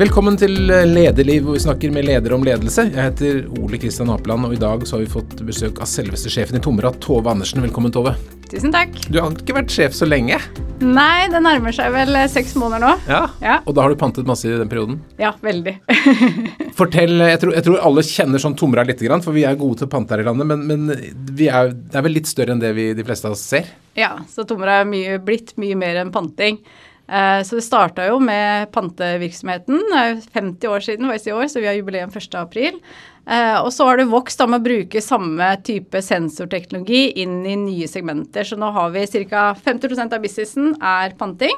Velkommen til Lederliv, hvor vi snakker med ledere om ledelse. Jeg heter Ole Kristian Apeland, og i dag så har vi fått besøk av selveste sjefen i Tomra, Tove Andersen. Velkommen, Tove. Tusen takk. Du har ikke vært sjef så lenge? Nei, det nærmer seg vel eh, seks måneder nå. Ja, Ja. Og da har du pantet masse i den perioden? Ja, veldig. Fortell, jeg tror, jeg tror alle kjenner sånn Tomra lite grann, for vi er gode til å pante her i landet, men, men vi er, det er vel litt større enn det vi, de fleste av oss ser? ja, så Tomra er mye, blitt mye mer enn panting. Eh, Så det starta jo med pantevirksomheten. eh, 50 år siden var i år, så vi har jubileum 1. april. Eh, Og så har det vokst da med å bruke samme type sensorteknologi inn i nye segmenter. Så nå har vi ca. 50% av businessen er panting.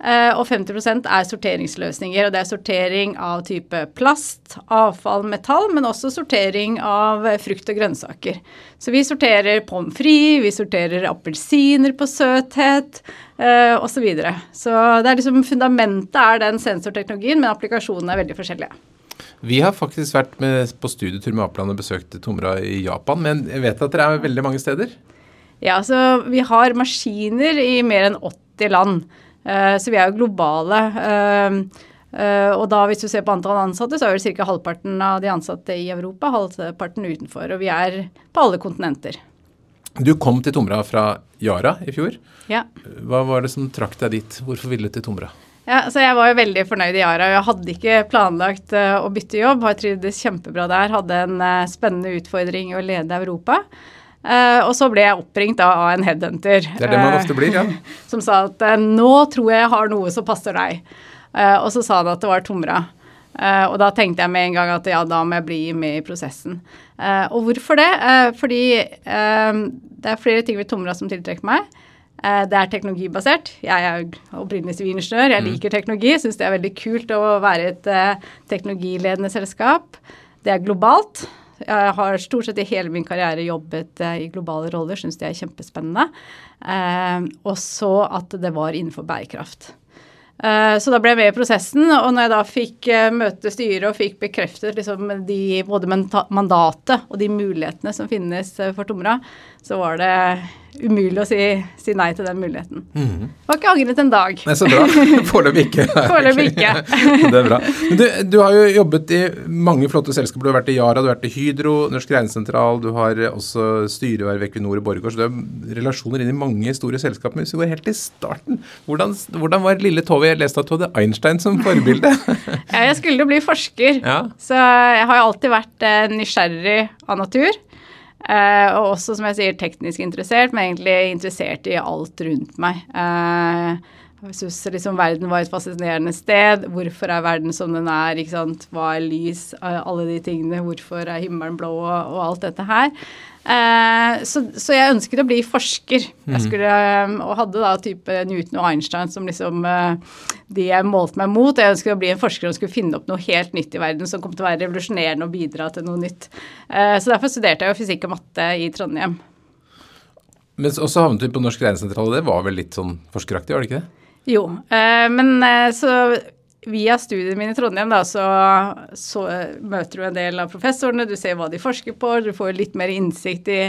eh, Og 50% er sorteringsløsninger. Og det er sortering av type plast, avfall, metall, men også sortering av eh, frukt og grønnsaker. Så vi sorterer pommes frites, vi sorterer appelsiner på søthet eh, osv. Så, videre. så det er liksom fundamentet er den sensorteknologien, men applikasjonene er veldig forskjellige. Vi har faktisk vært med, på studietur med Apland og besøkt Tomra i Japan, men jeg vet at dere er veldig mange steder? Ja, så vi har maskiner i mer enn 80 land, eh, så vi er jo globale. eh, eh, og da hvis du ser på antall ansatte, så er vel ca. halvparten av de ansatte i Europa, halvparten utenfor. Og vi er på alle kontinenter. Du kom til Tomra fra Yara i fjor. Ja. Hva var det som trakk deg dit? Hvorfor ville du til Tomra? Ja, så Jeg var jo veldig fornøyd i Yara. Jeg hadde ikke planlagt eh, å bytte jobb. Har trivdes kjempebra der. Hadde en eh, spennende utfordring i å lede Europa. Uh, og så ble jeg oppringt da av en headhunter. Det er det man ofte blir, ja. Som sa at nå tror jeg jeg har noe som passer deg. Uh, og så sa han at det var Tomra. Uh, og da tenkte jeg med en gang at ja, da må jeg bli med i prosessen. Eh, og hvorfor det? Eh, fordi eh, det er flere ting ved Tomra som tiltrekker meg. Det er teknologibasert. Jeg er opprinnelig sivilingeniør. Jeg liker teknologi. Syns det er veldig kult å være et teknologiledende selskap. Det er globalt. Jeg har stort sett i hele min karriere jobbet i globale roller. Syns det er kjempespennende. Og så at det var innenfor bærekraft. Eh, Så da ble jeg med i prosessen, og når jeg da fikk eh, møte styret og fikk bekreftet liksom de, både mandatet og de mulighetene som finnes eh, for Tomra, så var det umulig å si, si nei til den muligheten. Mm. Var ikke angret en dag. Nei, Så bra. Foreløpig ikke. Foreløpig ikke. det er bra. Men du, du har jo jobbet i mange flotte selskaper. Du har vært i Yara, du har vært i Hydro, Norsk Regnesentral, du har også styreverv i Equinor og Borregaard. Så du har relasjoner inn i mange store selskaper. Men hvis vi går helt til starten, hvordan, hvordan var lille Tove? Jeg leste at du hadde Einstein som forbilde. Ja, jeg skulle jo bli forsker, ja. så jeg har jo alltid vært eh, nysgjerrig av natur. Eh, og også, som jeg sier, teknisk interessert, men egentlig interessert i alt rundt meg. Eh, jeg synes liksom verden var et fascinerende sted. Hvorfor er verden som den er? Hva er lys? Eh, Alle de tingene. Hvorfor er himmelen blå? Og alt dette her. Eh, så, så jeg ønsket å bli forsker. Jeg skulle, eh, og hadde da type Newton og Einstein som liksom eh, de jeg målte meg mot. Jeg ønsket å bli en forsker som skulle finne opp noe helt nytt i verden som kom til å være revolusjonerende og bidra til noe nytt. Eh, så derfor studerte jeg jo fysikk og matte i Trondheim. Men også havnet du på Norsk Regnesentral, og det var vel litt sånn forskeraktig, var det ikke det? Jo, eh, men så via studiene mine i Trondheim da, så, så møter du en del av professorene, du ser hva de forsker på, du får litt mer innsikt i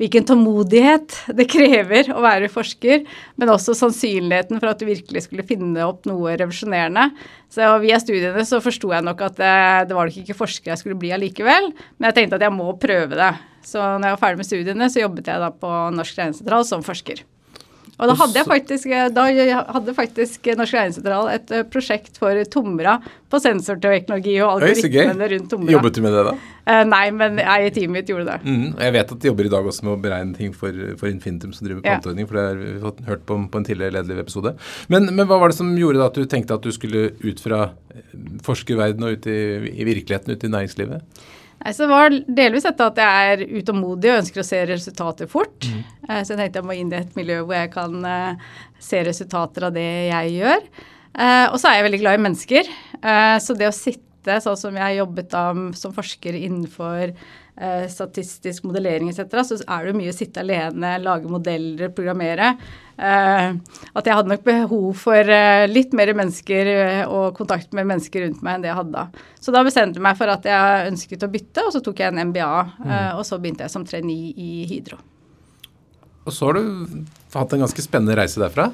hvilken tålmodighet det krever å være forsker, men også sannsynligheten for at du virkelig skulle finne opp noe revolusjonerende. Så via studiene så forsto jeg nok at det, det var nok ikke forsker jeg skulle bli allikevel, men jeg tenkte at jeg må prøve det. Så når jeg var ferdig med studiene, så jobbet jeg da på Norsk Regnesentral som forsker. Og da hadde faktisk, da hadde faktisk Norsk Regnesentral et eh, prosjekt for Tomra på sensorteknologi og algoritmene rundt Tomra. Jobbet du med det da? Eh, nei, men jeg i teamet mitt gjorde det. Mm, jeg vet at de jobber i dag også med å beregne ting for, for Infinitum som driver Ja. panteordning, for det har vi fått hørt på, på en tidligere ledelig episode. Men, men hva var det som gjorde at du tenkte at du skulle ut fra eh, forskerverdenen og ut i, i virkeligheten, ut i næringslivet? Nei, så det var delvis dette at jeg er utålmodig og ønsker å se resultater fort. Mm. Så jeg tenkte jeg må inn i et miljø hvor jeg kan eh, se resultater av det jeg gjør. Eh, Og så er jeg veldig glad i mennesker. Eh, Så det å sitte sånn som jeg jobbet da som forsker innenfor eh, statistisk modellering etc., så er det jo mye å sitte alene, lage modeller, programmere. Eh, At jeg hadde nok behov for eh, litt mer mennesker eh, og kontakt med mennesker rundt meg enn det jeg hadde da. Så da bestemte jeg meg for at jeg ønsket å bytte, og så tok jeg en MBA. Mm. Og så begynte jeg som trainee i Hydro. Og så har du hatt en ganske spennende reise derfra.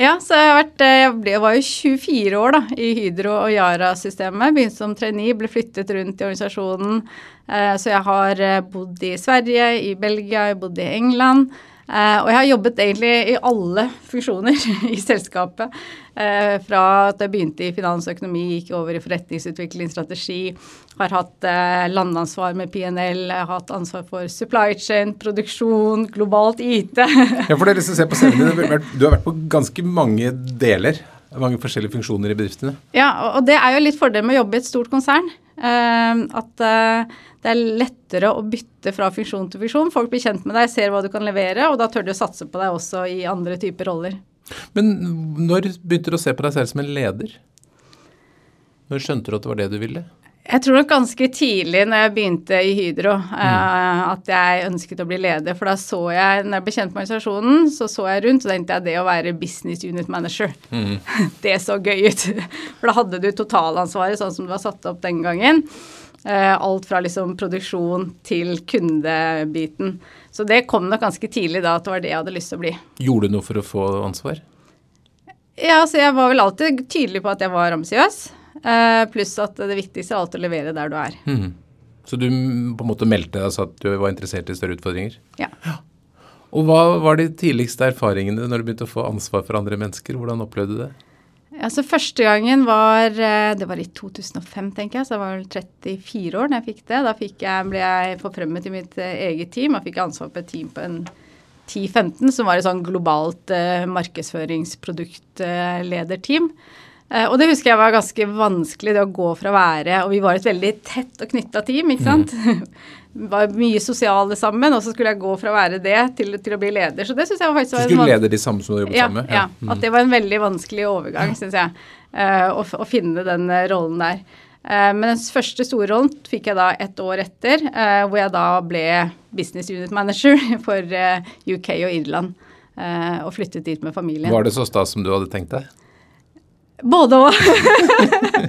Ja, så jeg, vært, eh, jeg, ble, var jo 24 år da, i Hydro og Yara-systemet. Begynte som trainee, ble flyttet rundt i organisasjonen. Eh, så jeg har eh, bodd i Sverige, i Belgia, jeg bodd i England. Uh, og jeg har jobbet egentlig i alle funksjoner i selskapet. Uh, fra at jeg begynte i finans og økonomi, gikk over i forretningsutvikling, strategi. Har hatt uh, landansvar med PNL, har hatt ansvar for supply chain, produksjon, globalt IT. ja, for dere som ser på scenen, Du har vært på ganske mange deler. Mange forskjellige funksjoner i bedriftene. Ja, og det er jo litt fordel med å jobbe i et stort konsern. At det er lettere å bytte fra funksjon til funksjon. Folk blir kjent med deg, ser hva du kan levere, og da tør de å satse på deg også i andre typer roller. Men når begynte du å se på deg selv som en leder? Når skjønte du at det var det du ville? Jeg tror nok ganske tidlig når jeg begynte i Hydro mm. uh, at jeg ønsket å bli leder. For da så jeg, når jeg ble kjent med organisasjonen, så så jeg rundt og tenkte jeg det å være business unit manager, mm. det så gøy ut. For da hadde du totalansvaret sånn som det var satt opp den gangen. Uh, alt fra liksom produksjon til kundebiten. Så det kom nok ganske tidlig da at det var det jeg hadde lyst til å bli. Gjorde du noe for å få ansvar? Ja, så jeg var vel alltid tydelig på at jeg var ambisiøs. Uh, pluss at det viktigste er alltid å levere der du er. Mm. Så du på en måte meldte deg at du var interessert i større utfordringer? Ja. ja. Og hva var de tidligste erfaringene når du begynte å få ansvar for andre mennesker? Hvordan opplevde du det? Altså Første gangen var eh, det var i 2005, tenker jeg. Så jeg var vel 34 år da jeg fikk det. Da fikk jeg, ble jeg forfremmet i mitt eh, eget team. Jeg fikk ansvar på et team på en 10-15, som var et sånn globalt markedsføringsproduktlederteam. markedsføringsproktlederteam. Uh, og det husker jeg var ganske vanskelig, det å gå fra å være Og vi var et veldig tett og knytta team, ikke sant. Mm. var mye sosiale sammen, og så skulle jeg gå fra å være det til, til å bli leder. Så det syns jeg faktisk var Du skulle lede de samme som du jobbet ja, sammen med? Ja. ja. Mm. At det var en veldig vanskelig overgang, syns jeg. Uh, å, å, finne den uh, rollen der. Men den første store rollen fikk jeg da et år etter, hvor jeg da ble business unit manager for UK og Irland. og flyttet dit med familien. Var det så stas som du hadde tenkt deg? Både òg.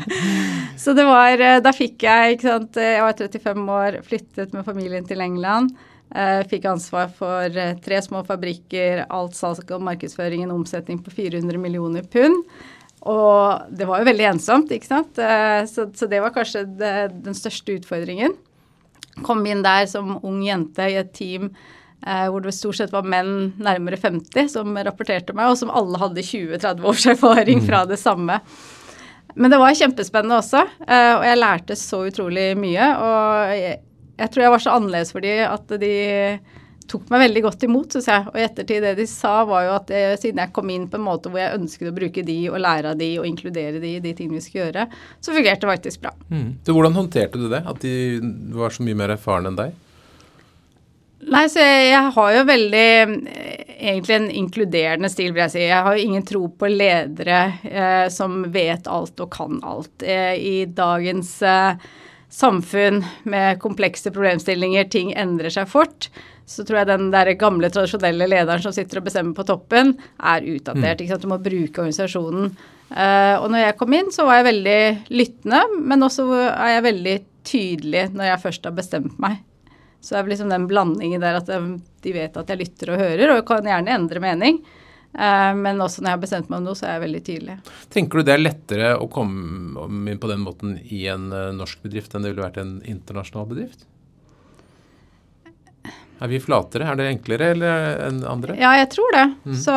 så det var eh, Da fikk jeg ikke sant, eh, Jeg var 35 år, flyttet med familien til England. Eh, fikk ansvar for tre små fabrikker, alt salg og markedsføring, en omsetning på 400 millioner pund. Og det var jo veldig ensomt, ikke sant. Så, så det var kanskje det, den største utfordringen. Kom inn der som ung jente i et team hvor det stort sett var menn nærmere 50 som rapporterte meg, og som alle hadde 20-30 års erfaring mm. fra det samme. Men det var kjempespennende også, eh, og jeg lærte så utrolig mye. Og jeg, jeg tror jeg var så annerledes for de at de tok meg veldig godt imot, syns jeg. Og i ettertid det de sa, var jo at jeg, siden jeg kom inn på en måte hvor jeg ønsket å bruke de og lære av de og inkludere de i de tingene vi skulle gjøre, så fungerte det faktisk bra. Mm. Så hvordan håndterte du det, at de var så mye mer erfarne enn deg? Nei, så jeg, jeg, har jo veldig Egentlig en inkluderende stil, vil jeg si. Jeg har jo ingen tro på ledere eh, som vet alt og kan alt. Eh, I dagens eh, samfunn med komplekse problemstillinger, ting endrer seg fort, så tror jeg den der gamle, tradisjonelle lederen som sitter og bestemmer på toppen, er utdatert. Mm. Du må bruke organisasjonen. Uh, og når jeg kom inn, så var jeg veldig lyttende, men også er jeg veldig tydelig når jeg først har bestemt meg. Så det er liksom den blandingen der at de vet at jeg lytter og hører, og kan gjerne endre mening. Eh, men også når jeg har bestemt meg om noe, så er jeg veldig tydelig. Tenker du det er lettere å komme inn på den måten i en eh, norsk bedrift enn det ville vært en internasjonal bedrift? Er vi flatere? Er det enklere eller enn andre? Ja, jeg tror det. Mm. Så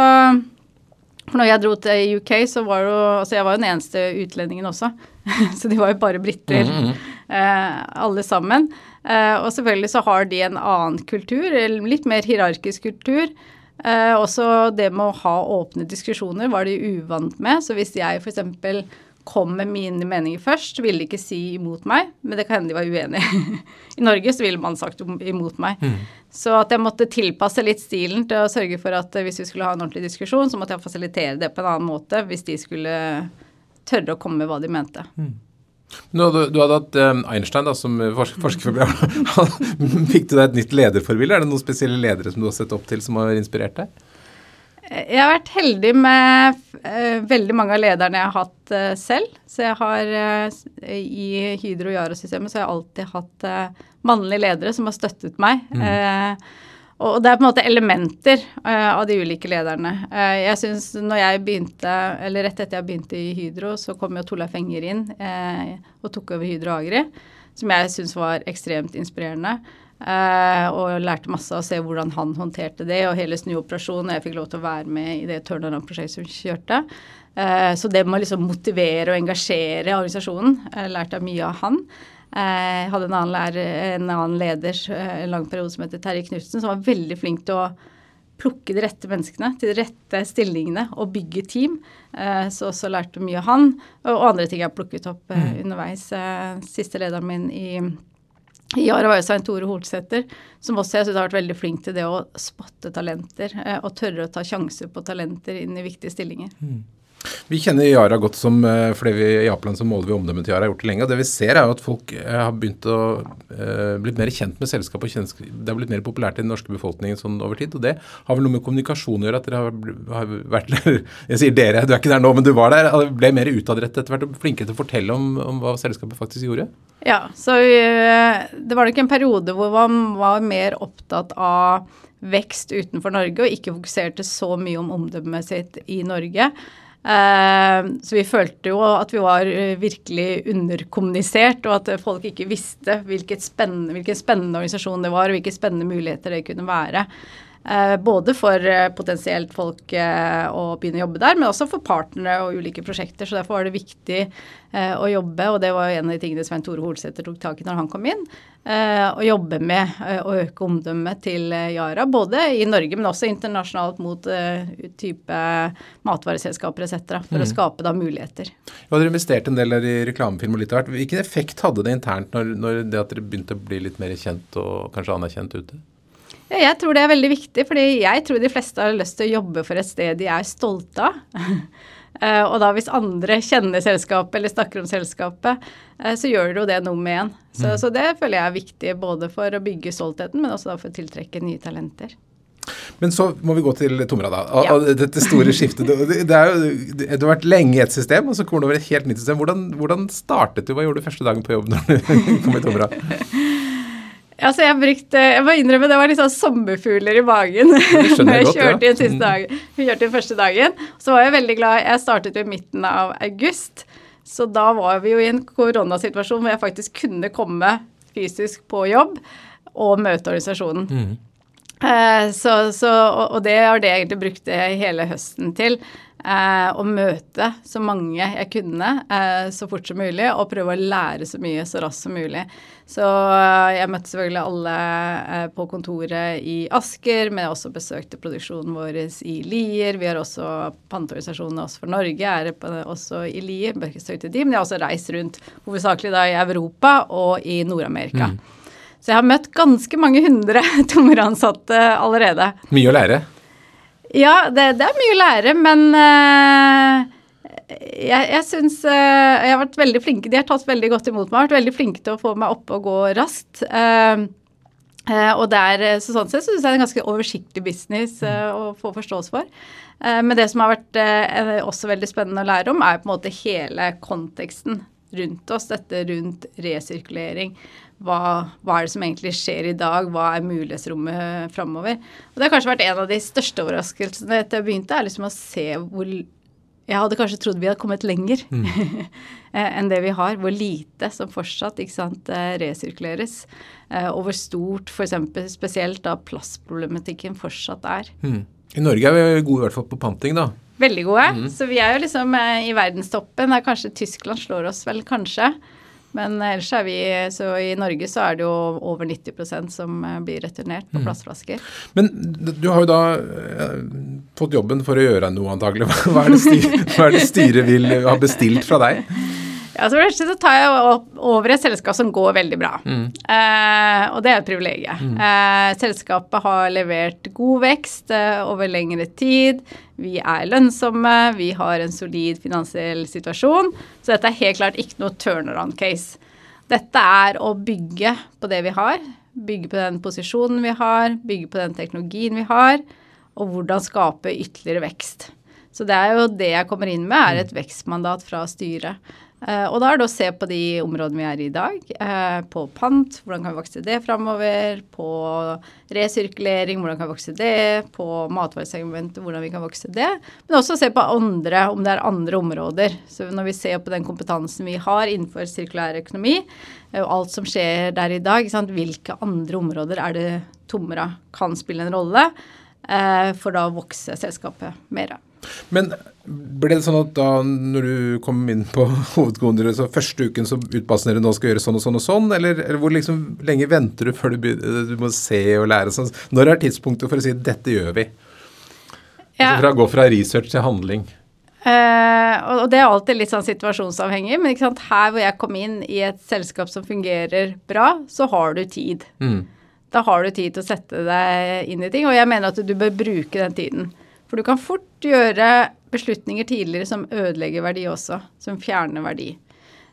for når jeg dro til UK, så var jo Altså, jeg var jo den eneste utlendingen også. så de var jo bare briter, mm mm. eh, alle sammen. Eh, og selvfølgelig så har de en annen kultur, litt mer hierarkisk kultur. Eh, også det med å ha åpne diskusjoner var de uvant med. Så hvis jeg f.eks. kom med mine meninger først, ville de ikke si imot meg, men det kan hende de var uenige. I Norge så ville man sagt imot meg. Mm. Så at jeg måtte tilpasse litt stilen til å sørge for at hvis vi skulle ha en ordentlig diskusjon, så måtte jeg fasilitere det på en annen måte hvis de skulle tørre å komme med hva de mente. Mm. Du hadde, du hadde hatt um, Einstein da, som forskerforbund. Fikk du deg et nytt lederforbilde? Er det noen spesielle ledere som du har sett opp til som har inspirert deg? Jeg har vært heldig med uh, veldig mange av lederne jeg har hatt uh, selv. Så jeg har uh, i Hydro Yara-systemet så har jeg alltid hatt mannlige ledere som har støttet meg. Mm. Og det er på en måte elementer uh, av de ulike lederne. Uh, jeg synes når jeg begynte, eller Rett etter jeg begynte i Hydro, så kom jo Torleif Enger inn uh, og tok over Hydro Agri, som jeg syns var ekstremt inspirerende. og lærte masse av å se hvordan han håndterte det, og hele snuoperasjonen. Jeg fikk lov til å være med i det turnaround-prosjektet som kjørte. så det med å liksom motivere og engasjere organisasjonen lærte jeg mye av han. Jeg hadde en annen, lærer, en annen leder eh, en lang periode som heter Terje Knutsen, som var veldig flink til å plukke de rette menneskene til de rette stillingene og bygge team. Eh, så også lærte mye av han, og andre ting jeg har plukket opp eh, mm. underveis. Siste lederen min i i var jo Svein Tore Holsæter, som også jeg synes har vært veldig flink til det å spotte talenter og tørre å ta sjanser på talenter inn i viktige stillinger. Mm. Vi kjenner Yara godt som eh, fordi vi i så måler vi omdømmet til Yara, har gjort det lenge. og Det vi ser er jo at folk eh, har begynt å uh, blitt mer kjent med selskapet. Det har blitt mer populært i den norske befolkningen sånn over tid. og Det har vel noe med kommunikasjon å gjøre at dere har, har vært Jeg sier dere, du er ikke der nå, men du var der. Ble mer utadrettet etter hvert og flinke til å fortelle om, om, hva selskapet faktisk gjorde? Ja, så det var nok en periode hvor man var mer opptatt av vekst utenfor Norge og ikke fokuserte så mye om omdømmet sitt i Norge. Uh, så vi følte jo at vi var uh, virkelig underkommunisert, og at folk ikke visste spennende, hvilken spennende organisasjon det var, og hvilke spennende muligheter det kunne være. Uh, både for potensielt folk å begynne å jobbe der, men også for partnere og ulike prosjekter. Så derfor var det viktig å jobbe, og det var en av de tingene Svein Tore Holsæter tok tak i når han kom inn. Eh, å jobbe med eh, å øke omdømmet til eh, Yara, både i Norge, men også internasjonalt mot type matvareselskaper etc., for mm. å skape da muligheter. Ja, Dere investerte en del i reklamefilm og litt av hvert. Hvilken effekt hadde det internt når, når det at dere begynte å bli litt mer kjent og kanskje anerkjent ute? Ja, jeg tror det er veldig viktig, fordi jeg tror de fleste har lyst til å jobbe for et sted de er stolte av. Uh, og da hvis andre kjenner selskapet eller snakker om selskapet, uh, så gjør det jo det noe med en. Så, mm. så, det føler jeg er viktig både for å bygge stoltheten, men også for å tiltrekke nye talenter. Men så må vi gå til Tomra, da. Ja. dette store skiftet. Det, det, er jo, du har vært lenge i et system, og så kommer du over et helt nytt system. Hvordan, hvordan startet du? Hva gjorde du første dagen på jobb når du kom i Tomra? Altså jeg, brukte, jeg må innrømme det var litt sånn sommerfugler i magen når jeg godt, kjørte ja. inn dag, kjørte den første dagen. Så var jeg veldig glad. Jeg startet i midten av august, så da var vi jo i en koronasituasjon hvor jeg faktisk kunne komme fysisk på jobb og møte organisasjonen. Mm. Eh, så, så, og, det har det egentlig brukt hele høsten til eh, å møte så mange jeg kunne eh, så fort som mulig, og prøve å lære så mye så raskt som mulig. Så eh, jeg møtte selvfølgelig alle eh, på kontoret i Asker, men jeg også besøkte produksjonen vår i Lier. Vi har også panteorganisasjonen også for Norge er også i Lier. Besøkte de, men jeg har også reist rundt hovedsakelig da i Europa og i Nord-Amerika. Mm. Så jeg har møtt ganske mange hundre tommeransatte allerede. Mye å lære? Ja, det, det, er mye å lære, men uh, jeg, jeg syns uh, jeg har vært veldig flinke. De har tatt veldig godt imot meg. Vært veldig flinke til å få meg oppe og gå raskt. Uh, og der, så sånn sett syns jeg det er en ganske oversiktlig business å få forståelse for. men det som har vært også veldig spennende å lære om, er på en måte hele konteksten rundt oss. Dette rundt resirkulering hva, hva, er det som egentlig skjer i dag, hva er mulighetsrommet framover. Og det har kanskje vært en av de største overraskelsene etter jeg begynte, er liksom å se hvor Jeg hadde kanskje trodd vi hadde kommet lenger mm. enn det vi har. Hvor lite som fortsatt sant, eh, resirkuleres. Eh, og hvor stort f.eks. spesielt da plastproblematikken fortsatt er. Mm. I Norge er vi gode i hvert fall på panting, da. Veldig gode. Mm. Så vi er jo liksom eh, i verdenstoppen. Der kanskje Tyskland slår oss vel, kanskje. Men ellers er vi, så i Norge så er det jo over 90% som eh, blir returnert på mm. Men du har jo da eh, fått jobben for å gjøre noe, antagelig. Hva er det, styret styret vil ha bestilt fra deg? Ja, så, så tar jeg over et selskap som går veldig bra. Mm. Eh, og det er et privilegium. Mm. Eh, selskapet har levert god vekst eh, over lengre tid. Vi er lønnsomme, vi har en solid finansiell situasjon. Så dette er helt klart ikke noe turnaround-case. Dette er å bygge på det vi har. Bygge på den posisjonen vi har, bygge på den teknologien vi har, og hvordan skape ytterligere vekst. Så det er jo det jeg kommer inn med, er et vekstmandat fra styret. Uh, og da er det å se på de områdene vi er i i dag. Uh, på pant, hvordan kan vi vokse det framover? På resirkulering, hvordan kan vi vokse det? På matvaresegmentet, hvordan vi kan vokse det? Men også se på andre, om det er andre områder. Så når vi ser på den kompetansen vi har innenfor sirkulær økonomi, uh, og alt som skjer der i dag, hvilke andre områder er det Tomra kan spille en rolle? for da å vokse selskapet mer. Men ble det sånn at da når du kom inn på hovedkontoret, så første uken så utbasen nå skal gjøre sånn og sånn og sånn, eller, eller hvor liksom lenge venter du før du, begynner, du må se og lære sånn? Når er tidspunktet for å si 'dette gjør vi'? Ja. Altså fra å gå fra research til handling. Uh, og det er alltid litt sånn situasjonsavhengig, men her hvor jeg kom inn i et selskap som fungerer bra, så har du tid. Mm. Da har du tid til å sette deg inn i ting, og jeg mener at du bør bruke den tiden. For du kan fort gjøre beslutninger tidligere som ødelegger verdi også, som fjerner verdi.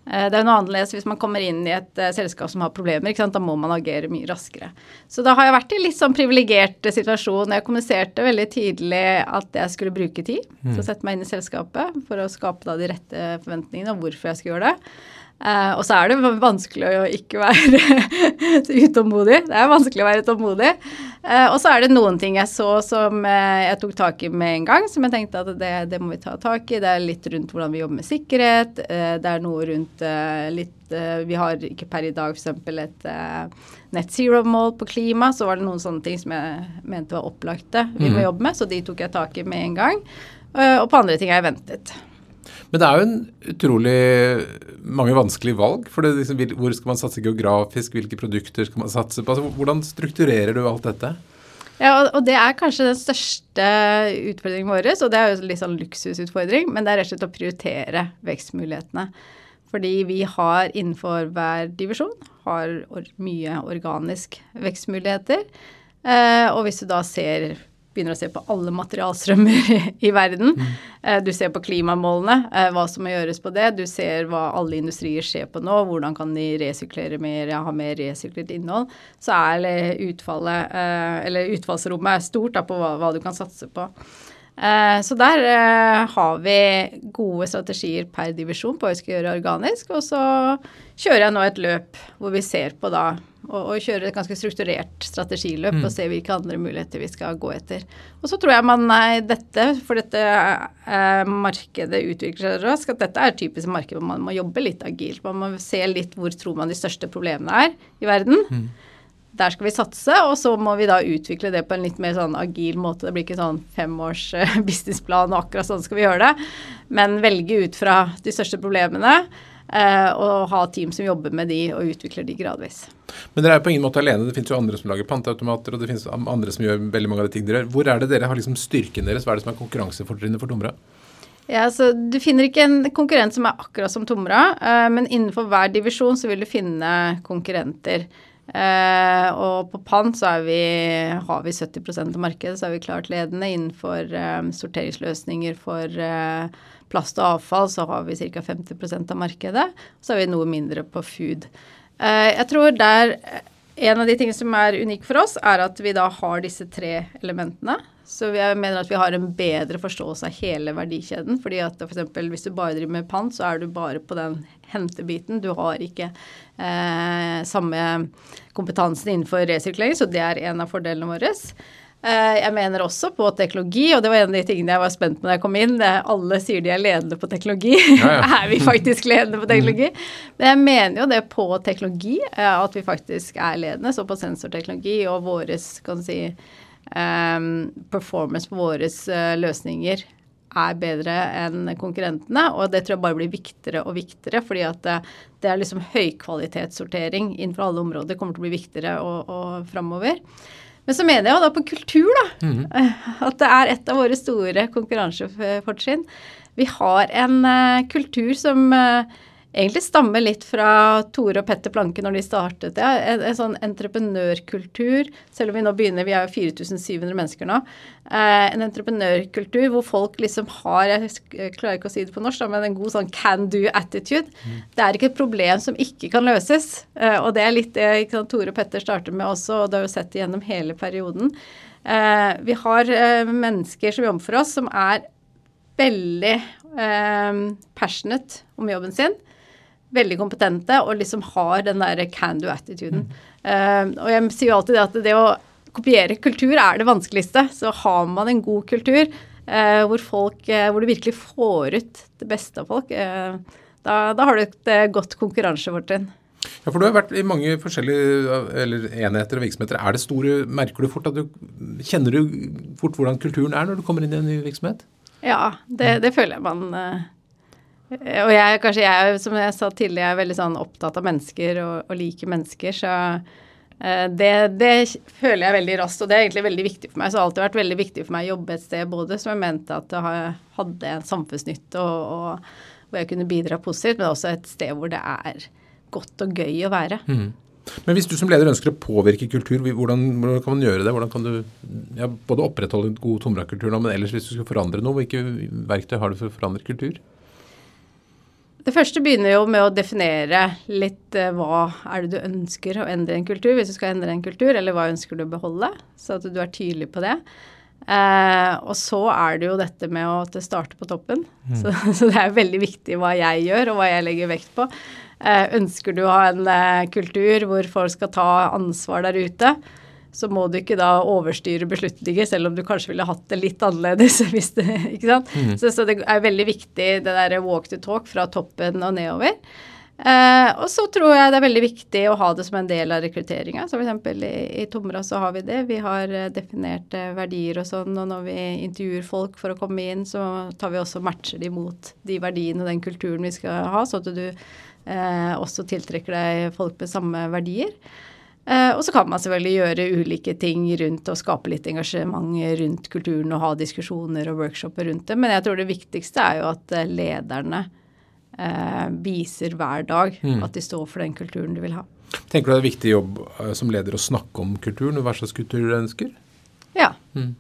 Eh, det er noe annerledes hvis man kommer inn i et uh, selskap som har problemer. Da må man agere mye raskere. Så da har jeg vært i litt sånn privilegert situasjon. Jeg kommuniserte veldig tidlig at jeg skulle bruke tid mm. til å sette meg inn i selskapet for å skape de rette forventningene og hvorfor jeg skulle gjøre det. Uh, og så er det vanskelig å ikke være utålmodig. Det er vanskelig å være tålmodig. Uh, og så er det noen ting jeg så som uh, jeg tok tak i med en gang, som jeg tenkte at det, det, må vi ta tak i. Det er litt rundt hvordan vi jobber med sikkerhet. det er noe rundt litt Vi har ikke per i dag f.eks. et net zero-mål på klima. Så var det noen sånne ting som jeg mente var opplagte vi må mhm. jobbe med, så de tok jeg tak i med en gang. og på andre ting har jeg ventet. Men det er jo en utrolig mange vanskelige valg. for det, liksom, Hvor skal man satse geografisk, hvilke produkter skal man satse på? Altså, hvordan strukturerer du alt dette? Ja, og, det er kanskje den største utfordringen vår. Og det er jo litt sånn luksusutfordring, men det er rett og slett å prioritere vekstmulighetene. Fordi vi har innenfor hver divisjon har mye organisk vekstmuligheter. Eh, og hvis du da ser begynner å se på alle materialstrømmer i verden. Mm. Eh, du ser på klimamålene, eh, hva som må gjøres på det. Du ser hva alle industrier ser på nå. Hvordan kan de resyklere mer, ha mer resyklert innhold. Så er utfallet, eh, eller utfallsrommet er stort da, på hva, hva, du kan satse på. Så der har vi gode strategier per divisjon på hva vi skal gjøre organisk. Og så kjører jeg nå et løp hvor vi ser på da og, og kjøre et ganske strukturert strategiløp mm. og se hvilke andre muligheter vi skal gå etter. Og så tror jeg man nei, dette, for dette eh, markedet utvikler seg raskt, at dette er typisk marked hvor man må jobbe litt agilt. Man må se litt hvor tror man de største problemene er i verden. Mm. Der skal vi satse, og så må vi da utvikle det på en litt mer sånn agil måte. Det blir ikke sånn femårs eh, businessplan, og akkurat sånn skal vi gjøre det. Men velge ut fra de største problemene og ha team som jobber med de og utvikler de gradvis. Men dere er på ingen måte alene. Det finnes jo andre som lager panteautomater, og det finnes andre som gjør veldig mange av de tingene dere gjør. Hvor er det dere har liksom styrken deres? Hva er det som er konkurransefortrinnet for Tomra? Ja, så Du finner ikke en konkurrent som er akkurat som Tomra, uh, men innenfor hver divisjon så vil du finne konkurrenter. Uh, og på pant så vi, har vi 70% av markedet, så er vi klart ledende innenfor um, sorteringsløsninger for plast og avfall så har vi ca. 50% av markedet. Så har vi noe mindre på food. Eh, jeg tror der eh, en av de tingene som er unik for oss, er at vi da har disse tre elementene. Så jeg mener at vi har en bedre forståelse av hele verdikjeden. fordi at. For hvis du bare driver med pant, så er du bare på den hentebiten. Du har ikke eh, samme kompetansen innenfor resirkulering, så det er en av fordelene våre. Eh, jeg mener også på teknologi, og det var en av de tingene jeg var spent på da jeg kom inn. Alle sier de er ledende på teknologi. Ja, ja. er vi faktisk ledende på teknologi? Men jeg mener jo det på teknologi, eh, at vi faktisk er ledende. Så på sensorteknologi og våres, kan si, um, performance på våre uh, løsninger er bedre enn konkurrentene. Og det tror jeg bare blir viktigere og viktigere, fordi at det, det er liksom høykvalitetssortering innenfor alle områder kommer til å bli viktigere og, og framover. Men så mener jeg jo da på kultur, da. Mm. At det er et av våre store konkurransefortrinn. Vi har en uh, kultur som uh, egentlig stammer litt fra Tore og Petter Planke når de startet det. En, en sånn entreprenørkultur, selv om vi nå begynner, vi er jo 4700 mennesker nå. Eh, en entreprenørkultur hvor folk liksom har, jeg klarer ikke å si det på norsk, men en god sånn can do-attitude. Mm. Det er ikke et problem som ikke kan løses. Eh, og det er litt det sant, Tore og Petter starter med også, og det har vi sett gjennom hele perioden. Eh, vi har eh, mennesker som jobber for oss, som er veldig eh, passionate om jobben sin. Veldig kompetente og liksom har den der can do-attituden. Mm. og jeg sier jo alltid det at det å kopiere kultur er det vanskeligste. Så har man en god kultur hvor, folk, hvor du virkelig får ut det beste av folk, da, da har du et godt konkurransefortrinn. Ja, for du har vært i mange forskjellige eller enheter og virksomheter. Er det store, Merker du fort at du Kjenner du fort hvordan kulturen er når du kommer inn i en ny virksomhet? Ja, det, det føler jeg man eh, Og jeg, kanskje jeg, som jeg sa tidligere, er veldig sånn opptatt av mennesker og, og liker mennesker, så uh, det, det, føler jeg veldig raskt, og det er egentlig veldig viktig for meg. Så det har alltid vært veldig viktig for meg å jobbe et sted både som jeg mente at det hadde en samfunnsnytte, og, og hvor jeg kunne bidra positivt, men også et sted hvor det er godt og gøy å være. Mm. Men hvis du som leder ønsker å påvirke kultur, hvordan, hvordan kan man gjøre det? Hvordan kan du ja, både opprettholde en god tomrakkultur nå, men ellers hvis du skal forandre noe, hvilke verktøy har du for å forandre kultur? Det første begynner jo med å definere litt uh, hva er det du ønsker å endre en kultur, hvis du skal endre en kultur, eller hva ønsker du å beholde, så at du er tydelig på det. Uh, og så er det jo dette med å starte på toppen. Mm. Så, så, det er veldig viktig hva jeg gjør, og hva jeg legger vekt på. Eh, ønsker du å ha en eh, kultur hvor folk skal ta ansvar der ute, så må du ikke da overstyre beslutninger, selv om du kanskje ville hatt det litt annerledes. hvis det, ikke sant? Mm. Så, så, det er veldig viktig det der walk to talk fra toppen og nedover. Eh, og så tror jeg det er veldig viktig å ha det som en del av rekrutteringa. Så f.eks. I, i Tomra så har vi det. Vi har eh, definerte verdier og sånn. Og når vi intervjuer folk for å komme inn, så tar vi også matcher de mot de verdiene og den kulturen vi skal ha. så at du eh, også tiltrekker deg folk med samme verdier. Eh, og så kan man selvfølgelig gjøre ulike ting rundt og skape litt engasjement rundt kulturen og ha diskusjoner og workshoper rundt det. Men jeg tror det viktigste er jo at eh, lederne eh, viser hver dag mm. at de står for den kulturen de vil ha. Tenker du det er en viktig jobb som leder å snakke om kulturen og hva slags kultur du ønsker? Ja. Mm.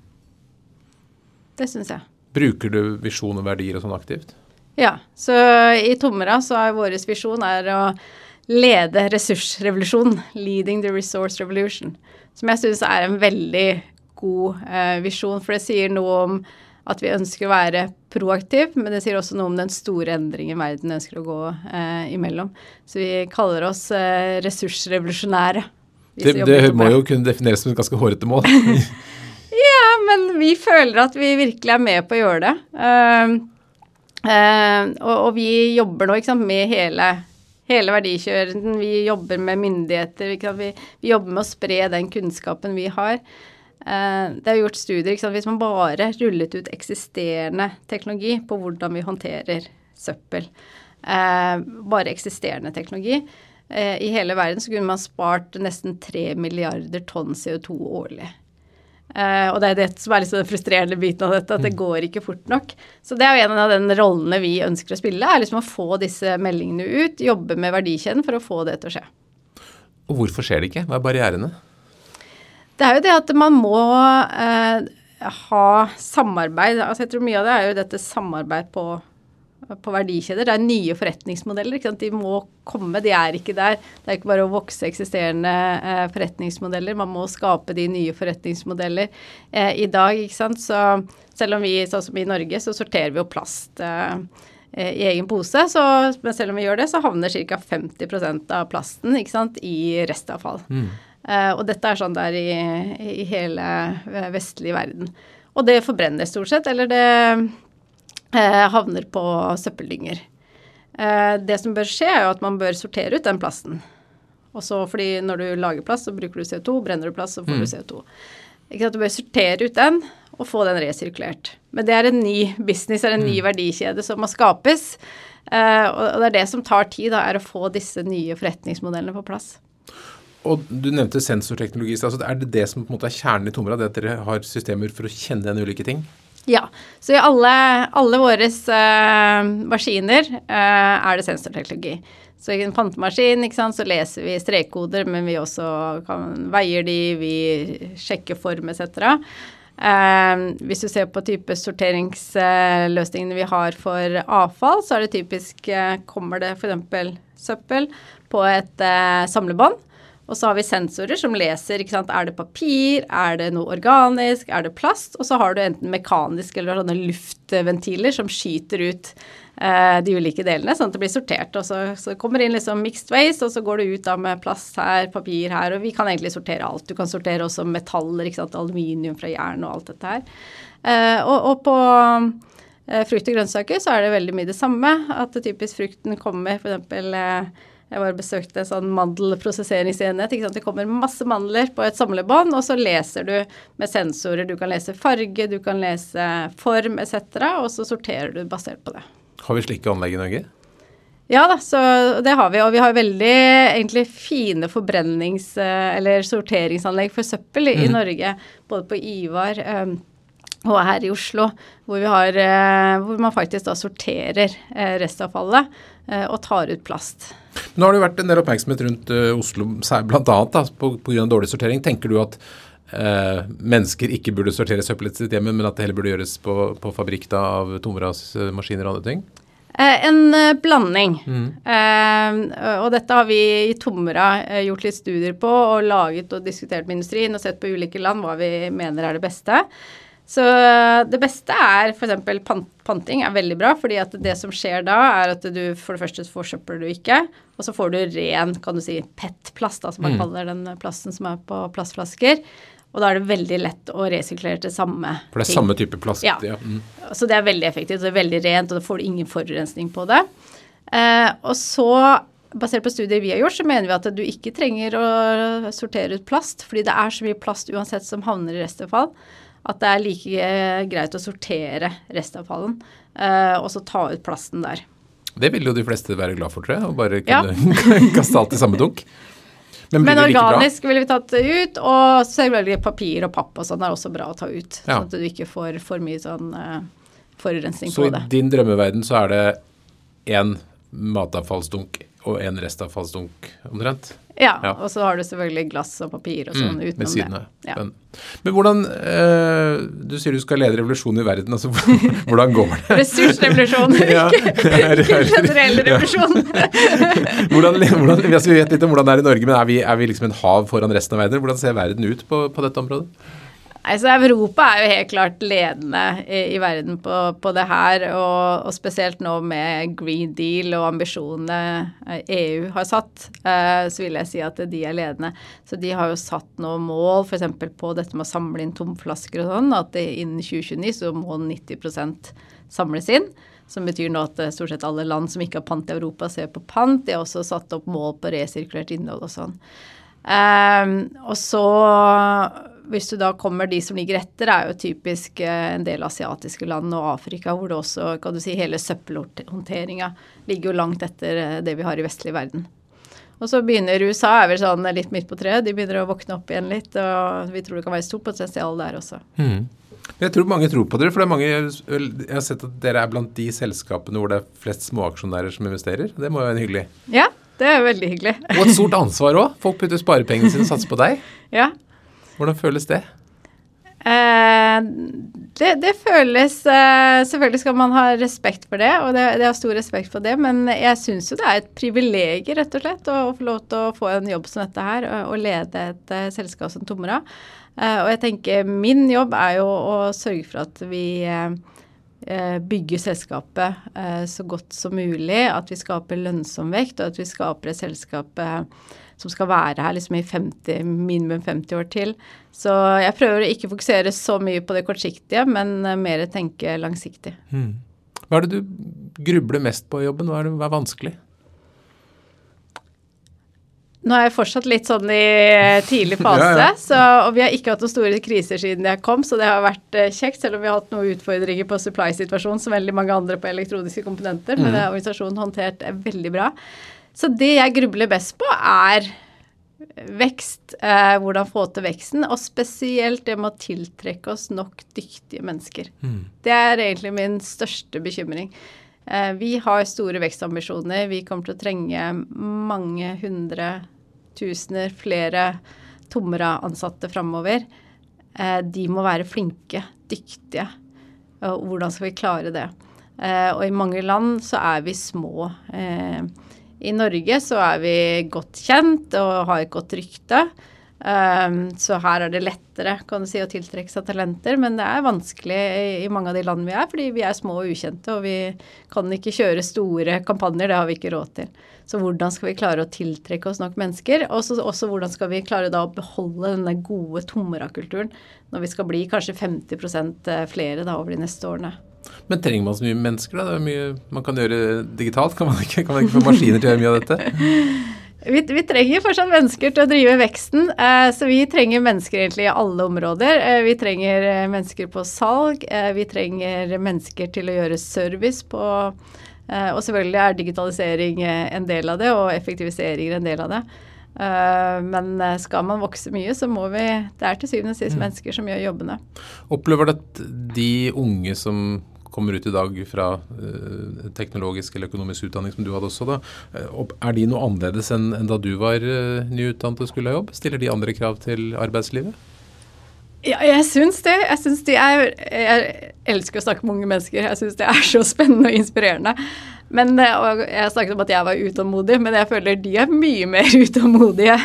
Det syns jeg. Bruker du visjon og verdier og sånn aktivt? Ja, så i Tomra så er vår visjon er å lede ressursrevolusjonen. Leading the resource revolution. Som jeg syns er en veldig god eh, visjon, for det sier noe om at vi ønsker å være proaktiv, men det sier også noe om den store endringen verden ønsker å gå eh, imellom. Så vi kaller oss eh, ressursrevolusjonære. Det, det må jo kunne defineres som et ganske hårete mål. ja, men vi føler at vi virkelig er med på å gjøre det. Uh, Uh, og, og, vi jobber nå sant, med hele, hele verdikjøren. Vi jobber med myndigheter. Vi, vi, jobber med å spre den kunnskapen vi har. Uh, det er gjort studier. Hvis man bare rullet ut eksisterende teknologi på hvordan vi håndterer søppel, uh, bare eksisterende teknologi, i hele verden så kunne man spart nesten 3 milliarder tonn CO2 årlig. Uh, og det er det som er liksom den frustrerende biten av dette, at det mm. går ikke fort nok. Så det er jo en av den rollene vi ønsker å spille, er liksom å få disse meldingene ut, jobbe med verdikjeden for å få det til å skje. Og hvorfor skjer det ikke? Hva er barrierene? Det er jo det at man må uh, ha samarbeid. Altså jeg tror mye av det er jo dette samarbeid på på verdikjeder. Det er nye forretningsmodeller. De må komme, de er ikke der. Det er ikke bare å vokse eksisterende eh, forretningsmodeller, man må skape de nye forretningsmodeller eh, i dag. ikke sant? Så selv om vi, sånn som i Norge, så sorterer vi jo plast eh, eh, i egen pose, så, men selv om vi gjør det, så havner ca. 50% av plasten ikke sant, i restavfall. Mm. Uh, og dette er sånn der i, i hele vestlig verden. Og det forbrenner stort sett, eller det eh, havner på søppeldynger. Eh, det som bør skje, er jo at man bør sortere ut den plasten. Også fordi når du lager plast, så bruker du CO2. Brenner du plast, så får mm. du CO2. Ikke at Du bør sortere ut den og få den resirkulert. Men det er en ny business, det er en ny mm. verdikjede som må skapes. Uh, og det er det som tar tid, da, er å få disse nye forretningsmodellene på plass. Og Du nevnte sensorteknologi. altså Er det det som på en måte er kjernen i Tomra? Det at dere har systemer for å kjenne igjen ulike ting? Ja. Så i alle, alle våre uh, maskiner uh, er det sensorteknologi. Så i en pantemaskin sant, så leser vi strekkoder, men vi også kan, veier de, vi sjekker form etc. Uh, eh, hvis du ser på type sorteringsløsningene vi har for avfall, så er det typisk kommer det f.eks. søppel på et samlebånd. Og så har vi sensorer som leser ikke sant? er det papir, er det noe organisk, er det plast? Og så har du enten mekanisk eller sånne luftventiler som skyter ut eh, de ulike delene, sånn at det blir sortert. Og så, så kommer det inn liksom mixed waste, og så går du ut da med plast her, papir her, og vi kan egentlig sortere alt. Du kan sortere også metaller, ikke sant, aluminium fra jern og alt dette her. Eh, og, og på eh, frukt og grønnsaker så er det veldig mye det samme. At det typisk frukten kommer f.eks. Jeg bare besøkte en sånn mandelprosesseringsenhet. Det kommer masse mandler på et samlebånd, og så leser du med sensorer. Du kan lese farge, du kan lese form etc., og så sorterer du basert på det. Har vi slike anlegg i Norge? Ja da, så det har vi. Og vi har veldig egentlig fine forbrennings- eller sorteringsanlegg for søppel i, mm. Norge. Både på Ivar og her i Oslo, hvor, har, uh, hvor man faktisk da sorterer uh, restavfallet uh, og tar ut plast. Nå har det jo vært en del oppmerksomhet rundt Oslo, bl.a. pga. dårlig sortering. Tenker du at eh, mennesker ikke burde sortere søppelet sitt hjemme, men at det heller burde gjøres på, på fabrikk da, av tomrasmaskiner og andre ting? En blanding. Mm. og dette har vi i Tomra gjort litt studier på og laget og diskutert med industrien og sett på ulike land hva vi mener er det beste. Så det beste er f.eks. Pant, panting er veldig bra, fordi at det som skjer da, er at du for det første forsøpler du ikke, og så får du ren kan du si, PET-plast, som man mm. kaller den plasten som er på plastflasker. Og da er det veldig lett å resirkulere til samme ting. For det er ting. samme type plast? Ja. ja. Mm. Så det er veldig effektivt, og det er veldig rent, og da får du ingen forurensning på det. Eh, og så basert på studier vi har gjort, så mener vi at du ikke trenger å sortere ut plast, fordi det er så mye plast uansett som havner i restavfall at det er like greit å sortere restavfallen uh, og så ta ut plasten der. Det vil jo de fleste være glad for, tror jeg. Å bare kunne ja. kaste alt i samme dunk. Men, Men organisk ville vi tatt ut, og selvfølgelig papir og papp og sånn er også bra å ta ut. Ja. Sånn at du ikke får for mye sånn uh, forurensning så på det. Så i din drømmeverden så er det én matavfallsdunk og en restavfallsdunk omtrent? Ja, ja, og så har du selvfølgelig glass og papir og sånn mm, utenom siden, det. Ja. Men, men, hvordan øh, Du sier du skal lede revolusjonen i verden. altså Hvordan går det? Ressursrevolusjon, ikke generell revolusjon. hvordan, hvordan, vi vet litt om hvordan det er i Norge, men er vi, er vi liksom en hav foran resten av verden? Hvordan ser verden ut på, på dette området? Altså, Europa er jo helt klart ledende i, i verden på, på, det her, og, og, spesielt nå med Green Deal og ambisjonene EU har satt, eh, så vil jeg si at de er ledende. Så de har jo satt noen mål f.eks. på dette med å samle inn tomflasker og sånn, at innen 2029 så må 90% samles inn. Som betyr nå at stort sett alle land som ikke har pant i Europa, ser på pant. De har også satt opp mål på resirkulert innhold og sånn. Eh, og så hvis du da kommer de som ligger etter, er jo typisk eh, en del asiatiske land og Afrika, hvor det også kan du si, hele søppelhåndteringa ligger jo langt etter eh, det vi har i vestlig verden. Og så begynner USA er vel sånn litt midt på treet. De begynner å våkne opp igjen litt. Og vi tror det kan være stort potensial der også. Mm. Jeg tror mange tror på dere. For det er mange, jeg har sett at dere er blant de selskapene hvor det er flest småaksjonærer som investerer. Det må jo være hyggelig? Ja, det er veldig hyggelig. Og et stort ansvar òg. Folk putter sparepengene sine og satser på deg. Ja, hvordan føles det? Eh, det, det, føles eh, Selvfølgelig skal man ha respekt for det, og det, det har stor respekt for det, men jeg syns jo det er et privilegium, rett og slett, å få lov til å få en jobb som dette her, og, og lede et uh, selskap som Tomra. Eh, og jeg tenker min jobb er jo å sørge for at vi eh, eh, bygger selskapet så godt som mulig, at vi skaper lønnsom vekt, og at vi skaper et selskap som skal være her liksom i 50, minimum 50 år til. Så jeg prøver å ikke fokusere så mye på det kortsiktige, men eh, mer tenke langsiktig. Mm. Hva er det du grubler mest på i jobben? Hva er, det, hva er vanskelig? Nå er jeg fortsatt litt sånn i tidlig fase, ja, ja. Så, og vi har ikke hatt noen store kriser siden jeg kom, så det har vært uh, kjekt, selv om vi har hatt noen utfordringer på supply-situasjonen som veldig mange andre på elektroniske komponenter. Mm. Men har organisasjonen håndtert veldig bra. Så det jeg grubler best på, er vekst. Eh, hvordan få til veksten. Og spesielt det med å tiltrekke oss nok dyktige mennesker. Mm. Det er egentlig min største bekymring. Eh, vi har store vekstambisjoner. Vi kommer til å trenge mange hundre tusener flere Tomra-ansatte framover. Eh, de må være flinke, dyktige. Og hvordan skal vi klare det? Eh, og i mange land så er vi små. Eh, I Norge så er vi godt kjent og har et godt rykte. Um, så her er det lettere kan du si, å tiltrekke seg talenter, men det er vanskelig i, mange av de landene vi er, fordi vi er små og ukjente, og vi kan ikke kjøre store kampanjer. Det har vi ikke råd til. Så hvordan skal vi klare å tiltrekke oss nok mennesker? Og også hvordan skal vi klare da å beholde denne gode Tomra-kulturen når vi skal bli kanskje 50 eh, flere da over de neste årene? Men trenger man så mye mennesker, da? Det er mye man kan gjøre digitalt. Kan man ikke, kan man ikke få maskiner til å gjøre mye av dette? Vi, vi, trenger fortsatt mennesker til å drive veksten, eh, så vi trenger mennesker egentlig i alle områder. Eh, vi trenger eh, mennesker på salg, eh, vi trenger mennesker til å gjøre service på Og selvfølgelig er digitalisering en del av det, og effektivisering en del av det. men skal man vokse mye, så må vi Det er til syvende og sist mm. mennesker som gjør jobbene. Opplever du at de unge som kommer ut i dag fra uh, teknologisk eller økonomisk utdanning, som du hadde også, da, uh, er de noe annerledes enn, da du var uh, nyutdannet og skulle ha jobb? Stiller de andre krav til arbeidslivet? Ja, jeg syns det. Jeg syns de er Jeg elsker å snakke med unge mennesker. Jeg syns det er så spennende og inspirerende. Men og Jeg snakket om at jeg var utålmodig, men jeg føler de er mye mer utålmodige.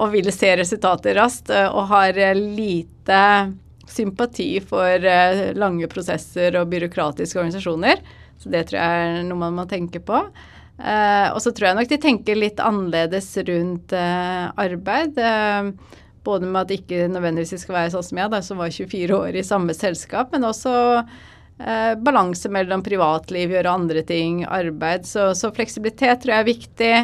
og vil se resultater raskt og har lite sympati for uh, lange prosesser og byråkratiske organisasjoner. Så det tror jeg er noe man må tenke på. Uh, og så tror jeg nok de tenker litt annerledes rundt uh, arbeid. både med at det ikke nødvendigvis skal være sånn som jeg, da, som var 24 år i samme selskap, men også balanse mellom privatliv, gjøre andre ting, arbeid. Så, så fleksibilitet tror jeg er viktig.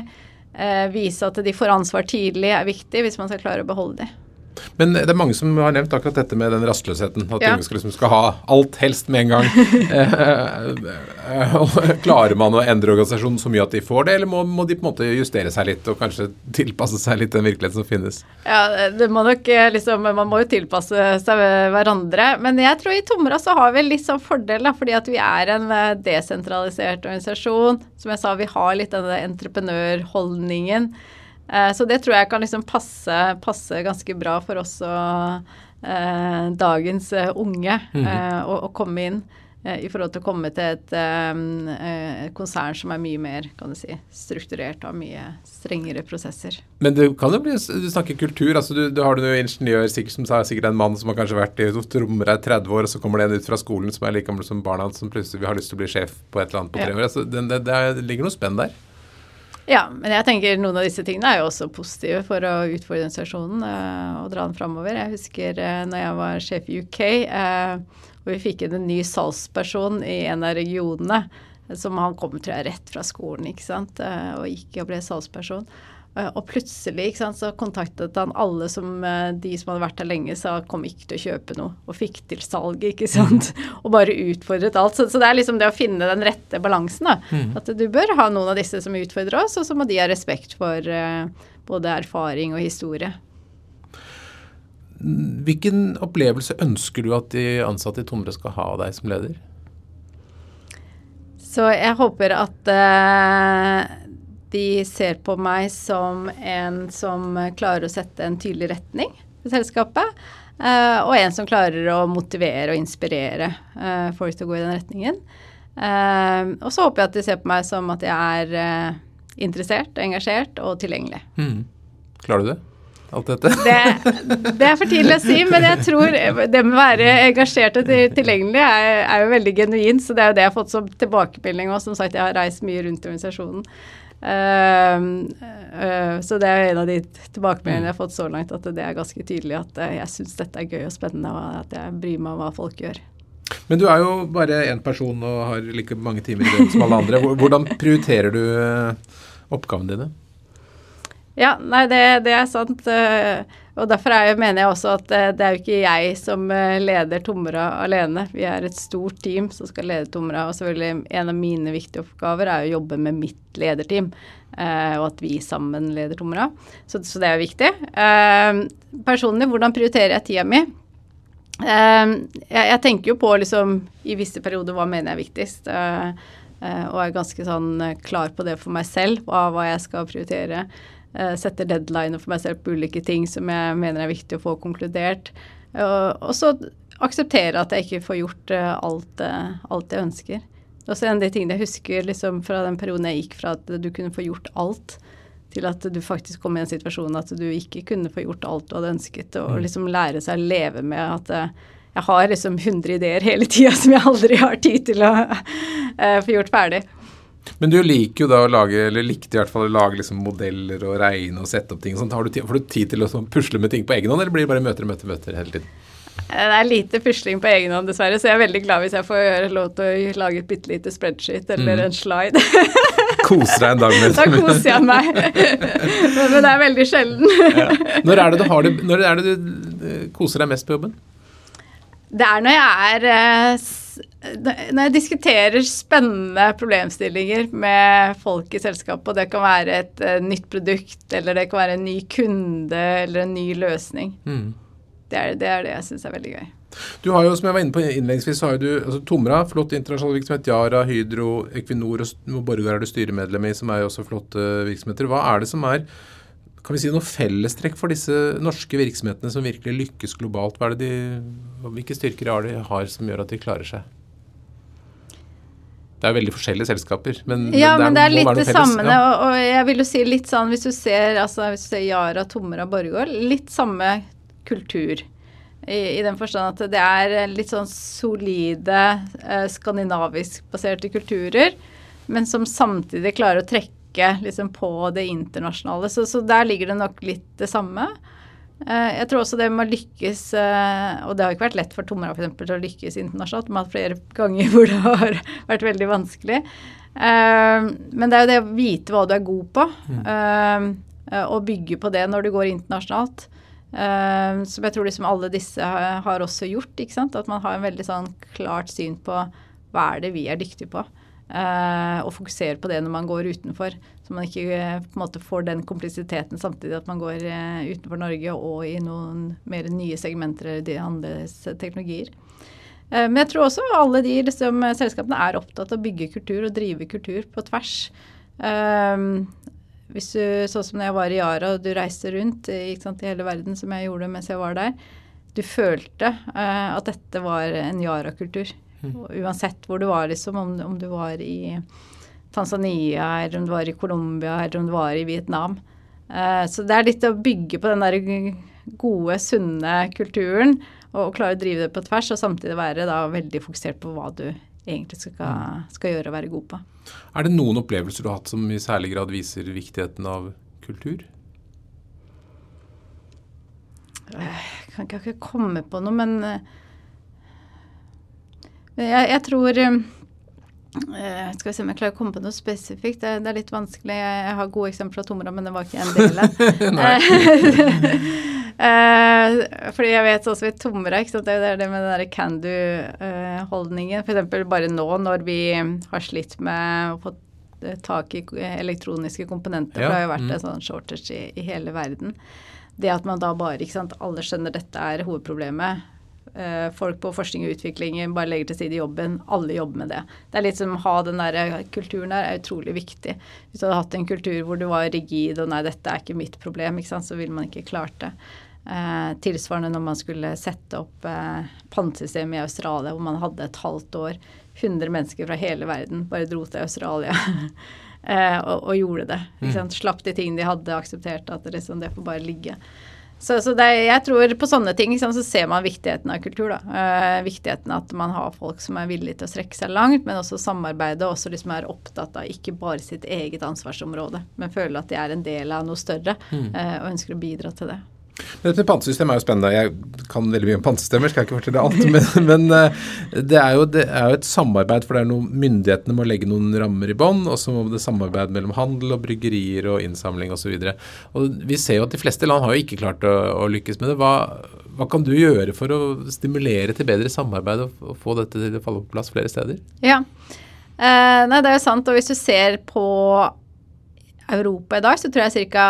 vise at de får ansvar tidlig er viktig hvis man skal klare å beholde dem. Men det er mange som har nevnt akkurat dette med den rastløsheten. At ja. unge skal, liksom, skal ha alt helst med en gang. Eh, eh, klarer man å endre organisasjonen så mye at de får det, eller må, må, de på en måte justere seg litt og kanskje tilpasse seg litt den virkeligheten som finnes? Ja, det må nok eh, liksom Man må jo tilpasse seg hverandre. Men jeg tror i Tomra så har vi litt sånn fordel, da, fordi at vi er en desentralisert organisasjon. Som jeg sa, vi har litt denne entreprenørholdningen. Eh, så det tror jeg kan liksom passe, passe ganske bra for oss og eh, dagens eh, unge mm -hmm. å, å, komme inn. I forhold til å komme til et um, konsern som er mye mer kan du si, strukturert og mye strengere prosesser. Men det kan jo bli Du snakker kultur. altså Du, du har du noen ingeniør sikkert, som er sikkert en mann som har kanskje vært i romere i 30 år, og så kommer det en ut fra skolen som er like gammel som barna som plutselig har lyst til å bli sjef på et eller annet på tre år. Altså, det, det, det, ligger noe spenn der. Ja, men jeg tenker noen av disse tingene er jo også positive for å utfordre organisasjonen uh, og dra den framover. Jeg husker uh, når jeg var sjef i UK, uh, eh, og vi fikk inn en ny salgsperson i en av regionene. Som han kom tror jeg, rett fra skolen ikke sant, og gikk og ble salgsperson. Eh, og plutselig sant, så kontaktet han alle som eh, de som hadde vært der lenge, sa kom ikke til å kjøpe noe. Og fikk til salget, ikke sant. Mm. Og bare utfordret alt. Så, så, det er liksom det å finne den rette balansen. da. Mm. At du bør ha noen av disse som utfordrer oss, og så må de ha respekt for uh, både erfaring og historie. Hvilken opplevelse ønsker du at de ansatte i Tomre skal ha av deg som leder? Så jeg håper at uh, de ser på meg som en som klarer å sette en tydelig retning for selskapet. Uh, og en som klarer å motivere og inspirere uh, folk til å gå i den retningen. Uh, og så håper jeg at de ser på meg som at jeg er interessert, engasjert og tilgjengelig. Mm. Klarer du det? Alt dette? Det, det, er for tidlig å si, men jeg tror det med å være engasjert og tilgjengelig er, er, jo veldig genuint. Så det er jo det jeg har fått som tilbakemelding òg. Som sagt, jeg har reist mye rundt i organisasjonen. Uh, uh, så det er en av de tilbakemeldingene jeg har fått så langt, at det er ganske tydelig at uh, jeg syns dette er gøy og spennende, og at jeg bryr meg om hva folk gjør. Men du er jo bare én person og har like mange timer i døgnet som alle andre. Hvordan prioriterer du oppgavene dine? Ja, nei, det, det er sant. Og Derfor jeg, mener jeg også at eh, det er jo ikke jeg som eh, leder Tomra alene. Vi er et stort team som skal lede Tomra. Og selvfølgelig en av mine viktige oppgaver er å jobbe med mitt lederteam. Eh, og at vi sammen leder Tomra. Så, så det er jo viktig. personlig, hvordan prioriterer jeg tida mi? Jeg, tenker jo på liksom i visse perioder hva mener jeg er viktigst. og er ganske sånn klar på det for meg selv, hva, hva jeg skal prioritere. Eh, setter deadliner for meg selv på ulike ting som jeg mener er viktig å få konkludert. Og så akseptere at jeg ikke får gjort eh, alt, eh, alt jeg ønsker. Det er også en av de tingene jeg husker liksom, fra den perioden jeg gikk fra at du kunne få gjort alt, til at du faktisk kom i en situasjon at du ikke kunne få gjort alt du hadde ønsket, og Mm. liksom lære seg å leve med at eh, jeg har liksom 100 ideer hele tida som jeg aldri har tid til å eh, få gjort ferdig. Men du liker jo da å lage, eller likte i hvert fall å lage liksom modeller og regne og sette opp ting. Sånt. Har du får du tid til å sånn pusle med ting på egen hånd, eller blir det bare møter, og møter, møter hele tiden? Eh, Det er lite pusling på egen hånd, dessverre, så jeg er veldig glad hvis jeg får gjøre lov til å lage et bitte lite spreadsheet eller Mm. en slide. Koser deg en dag med da koser jeg meg. men, det er veldig sjelden. Ja. Når er det du, har det, når er det du eh, koser deg mest på jobben? Det er når jeg er eh, Når jeg diskuterer spennende problemstillinger med folk i selskapet, og det kan være et eh, nytt produkt, eller det kan være en ny kunde, eller en ny løsning. Mm. Det er det, er det jeg syns er veldig gøy. Du har jo, som jeg var inne på innledningsvis, så har du altså, Tomra, flott internasjonal virksomhet. Yara, Hydro, Equinor og Borregaard er du styremedlem i, som er jo også flotte virksomheter. Hva er det som er kan vi si noe fellestrekk for disse norske virksomhetene som virkelig lykkes globalt? Hva er det de, hvilke styrker har de har som gjør at de klarer seg? Det er veldig forskjellige selskaper, men, Ja, men det er må litt være noe det samme. Ja. Og, og jeg vil jo si litt sånn, hvis du ser, altså, hvis du ser Yara, Tomra, Borregaard, litt samme kultur. I, I den forstand at det er litt sånn solide eh, skandinavisk baserte kulturer, men som samtidig klarer å trekke liksom, på det internasjonale. Så, så der ligger det nok litt det samme. Eh, jeg tror også det med å lykkes, eh, og det har ikke vært lett for Tomra eksempel, å lykkes internasjonalt, men har hatt flere ganger hvor det har vært veldig vanskelig. Eh, men det er jo det å vite hva du er god på, eh, og bygge på det når du går internasjonalt. Som jeg tror liksom alle disse har, også gjort. At man har en veldig sånn klart syn på hva er det vi er dyktige på. Eh, og fokusere på det når man går utenfor. Så man ikke eh, på en måte får den komplisiteten samtidig at man går eh, utenfor Norge og i noen mer nye segmenter eller de andre teknologier. Men jeg tror også alle de liksom, selskapene er opptatt av å bygge kultur og drive kultur på tvers. Hvis du, sånn som når jeg var i Yara og du reiste rundt sant, i hele verden, som jeg gjorde mens jeg var der, du følte at dette var en Yara-kultur. Uansett hvor du var, liksom, om, om du var i Tanzania, eller om du var i Colombia, eller om du var i Vietnam. Eh, så det er litt å bygge på den der gode, sunne kulturen, og, og klare å drive det på tvers, og samtidig være da veldig fokusert på hva du egentlig skal, skal gjøre og være god på. Er det noen opplevelser du har hatt som i særlig grad viser viktigheten av kultur? Jeg kan ikke, ikke komme på noe, men eh, jeg, jeg tror eh, Skal vi se om jeg klarer å komme på noe spesifikt. Det, det er litt vanskelig. Jeg, har gode eksempler fra tomrom, men det var ikke en del av. Eh, fordi jeg vet også ved Tomra, ikke sant? det er det med den der can do-holdningen. F.eks. bare nå når vi har slitt med å få eh, tak i elektroniske komponenter. Ja, For det har jo vært mm. en sånn shortage i, i hele verden. Det at man da bare, ikke sant, alle skjønner dette er hovedproblemet. Eh, folk på forskning og utvikling bare legger til side jobben. Alle jobber med det. Det er litt som å ha den der kulturen der er utrolig viktig. Hvis du hadde hatt en kultur hvor du var rigid og nei, dette er ikke mitt problem, ikke sant, så ville man ikke klart det. Eh, tilsvarende når man skulle sette opp eh, pantesystem i Australia, hvor man hadde et halvt år. 100 mennesker fra hele verden bare dro til Australia eh, og, og gjorde det. Ikke sant? Slapp de ting de hadde akseptert, at det, liksom, det får bare ligge. Så, så det, jeg tror på sånne ting liksom, så ser man viktigheten av kultur. da. Eh, viktigheten at man har folk som er villige til å strekke seg langt, men også samarbeide, og også liksom er opptatt av ikke bare sitt eget ansvarsområde, men føler at de er en del av noe større, eh, og ønsker å bidra til det. Dette pantesystemet pantesystem er jo spennende. Jeg kan veldig mye om pantesystemer, skal jeg ikke fortelle alt. Men, men eh, det, er jo, det er jo et samarbeid, for det er noe, myndighetene må legge noen rammer i bånn, og så må det samarbeid mellom handel og bryggerier og innsamling osv. Vi ser jo at de fleste land har jo ikke klart å, å lykkes med det. Hva, hva kan du gjøre for å stimulere til bedre samarbeid og få dette til å falle på plass flere steder? Ja. Eh, nei, det er jo sant. Og hvis du ser på Europa i dag, så tror jeg ca.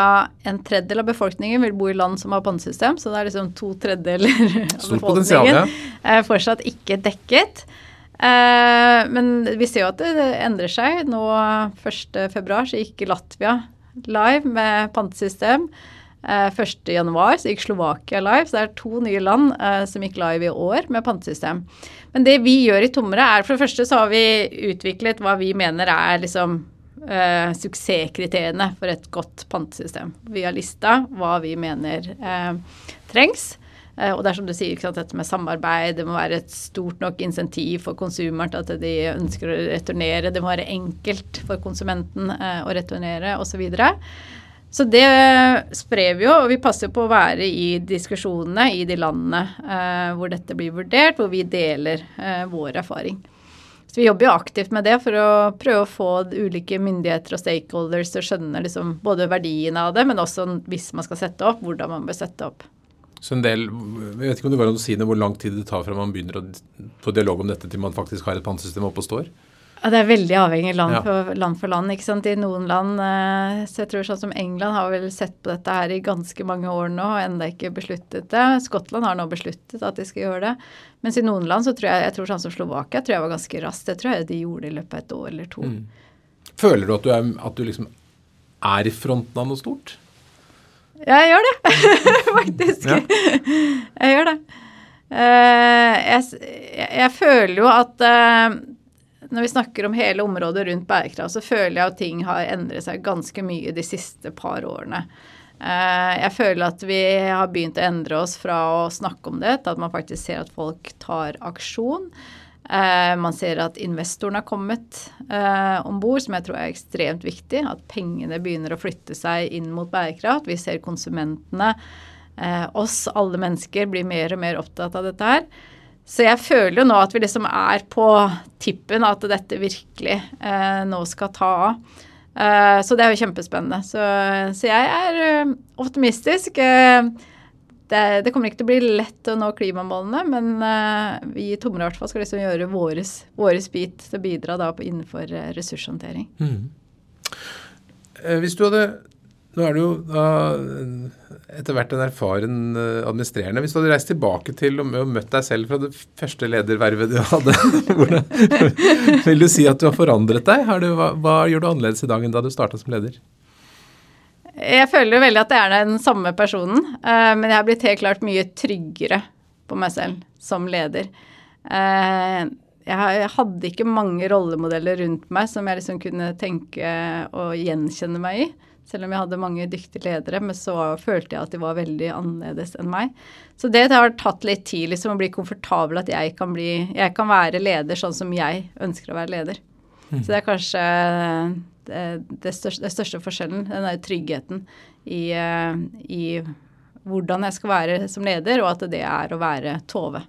en tredjedel av befolkningen vil bo i land som har pannesystem. Så det er liksom to tredjedeler av befolkningen ja. er fortsatt ikke dekket. Eh, men vi ser jo at det endrer seg. Nå 1.2 så gikk Latvia live med pantesystem. Eh, 1.1 så gikk Slovakia live, så det er to nye land eh, som gikk live i år med pantesystem. Men det vi gjør i Tomre, er for det første så har vi utviklet hva vi mener er liksom eh, suksesskriteriene for et godt pantesystem. Vi har lista hva vi mener eh, trengs. Eh, og det er som du sier, ikke sant, dette med samarbeid, det må være et stort nok insentiv for konsumeren til at de ønsker å returnere, det må være enkelt for konsumenten eh, å returnere osv. Så, det sprer vi jo, og vi passer på å være i diskusjonene i de landene eh, hvor dette blir vurdert, hvor vi deler eh, vår erfaring. Så vi jobber jo aktivt med det for å prøve å få ulike myndigheter og stakeholders til å skjønne liksom både verdien av det, men også hvis man skal sette opp, hvordan man bør sette opp. Så en del, Jeg vet ikke om det går an å si noe hvor lang tid det tar fra man begynner å få dialog om dette til man faktisk har et pantesystem oppe og står? Ja, Det er veldig avhengig land, Ja. for, land for land. ikke sant? I noen land, eh, så jeg tror sånn som England har vel sett på dette her i ganske mange år nå og ennå ikke besluttet det. Skottland har nå besluttet at de skal gjøre det. Mens i noen land så tror jeg, jeg tror sånn som Slovakia tror jeg var ganske raskt. Det tror jeg de gjorde i løpet av et år eller to. Mm. Føler du at du, er, at du liksom er i fronten av noe stort? Ja, jeg gjør det, faktisk. Ja. Jeg gjør det. Eh, jeg, jeg, føler jo at eh, når vi snakker om hele området rundt bærekraft, så føler jeg at ting har endret seg ganske mye de siste par årene. Eh, jeg føler at vi har begynt å endre oss fra å snakke om det, til at man faktisk ser at folk tar aksjon. Eh, man ser at investoren har kommet eh, om bord, som jeg tror er ekstremt viktig. At pengene begynner å flytte seg inn mot bærekraft. Vi ser konsumentene, oss, alle mennesker, blir mer og mer opptatt av dette her. Så jeg føler jo nå at vi liksom er på tippen, at dette virkelig eh, nå skal ta av. Eh, så det er jo kjempespennende. Så, så jeg er eh, optimistisk. Eh, det, det kommer ikke til å bli lett å nå klimamålene, men eh, vi i Tomre i hvert fall skal liksom gjøre våres, bit til å bidra da på, innenfor eh, ressurshåndtering. Eh, Hvis du hadde Nå er det jo da etter hvert en erfaren eh, administrerende. Hvis du hadde reist tilbake til og møtt deg selv fra det første ledervervet du hadde, hvordan vil du si at du har forandret deg? Har du, hva, hva gjør du annerledes i dag enn da du starta som leder? Jeg føler veldig at jeg er den samme personen, eh, men jeg har blitt helt klart mye tryggere på meg selv som leder. Eh, jeg, hadde ikke mange rollemodeller rundt meg som jeg liksom kunne tenke og gjenkjenne meg i. Selv om jeg hadde mange dyktige ledere, men så følte jeg at de var veldig annerledes enn meg. Så det har tatt litt tid liksom å bli komfortabel at jeg kan, bli, jeg kan være leder sånn som jeg ønsker å være leder. Så det er kanskje det, det, største, største forskjellen, den der tryggheten i, eh, i hvordan jeg skal være som leder, og at det er å være Tove.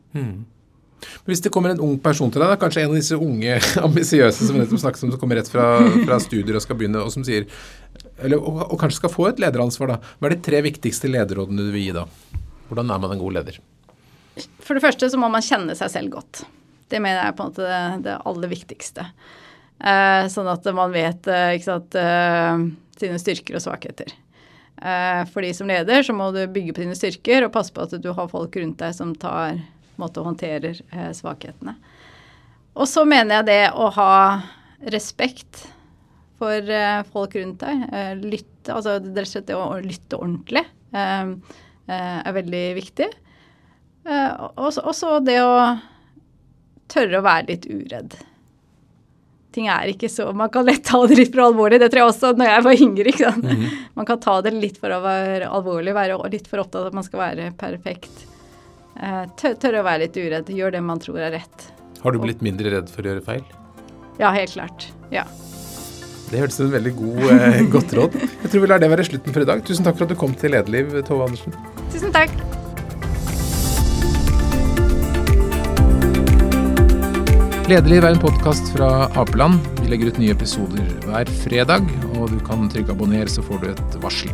Hvis det kommer en ung person til deg, da, kanskje en av disse unge ambisiøse som nettopp snakket om, som kommer rett fra, fra studier og skal begynne, og som sier eller, og, og kanskje skal få et lederansvar, da. Hva er de tre viktigste lederrådene du vil gi da? Hvordan er man en god leder? For det første så må man kjenne seg selv godt. Det mener jeg er på en måte det, det aller viktigste. Eh, sånn at man vet eh, ikke sant, eh, sine styrker og svakheter. Eh, fordi som leder så må du bygge på dine styrker og passe på at du har folk rundt deg som tar, måte, håndterer eh, svakhetene. Og så mener jeg det å ha respekt for eh, folk rundt deg. Eh, lytte, altså rett og slett det å lytte ordentlig eh, er veldig viktig. Og så- det å tørre å være litt uredd. Ting er ikke så Man kan lett ta det litt for alvorlig. Det tror jeg også når jeg var yngre. ikke sant? Man kan ta det litt for å være alvorlig, være litt for opptatt av at man skal være perfekt. Tørre å være litt uredd. Gjør det man tror er rett. Har du blitt mindre redd for å gjøre feil? Ja, helt klart. Ja. Det hørtes ut som et veldig god, eh, godt råd. Jeg tror vi lar det være slutten for i dag. Tusen takk for at du kom til Lederliv, Tove Andersen. Tusen takk. Lederliv er en podkast fra Apeland. Vi legger ut nye episoder hver fredag, og du kan trykke abonner, så får du et varsel.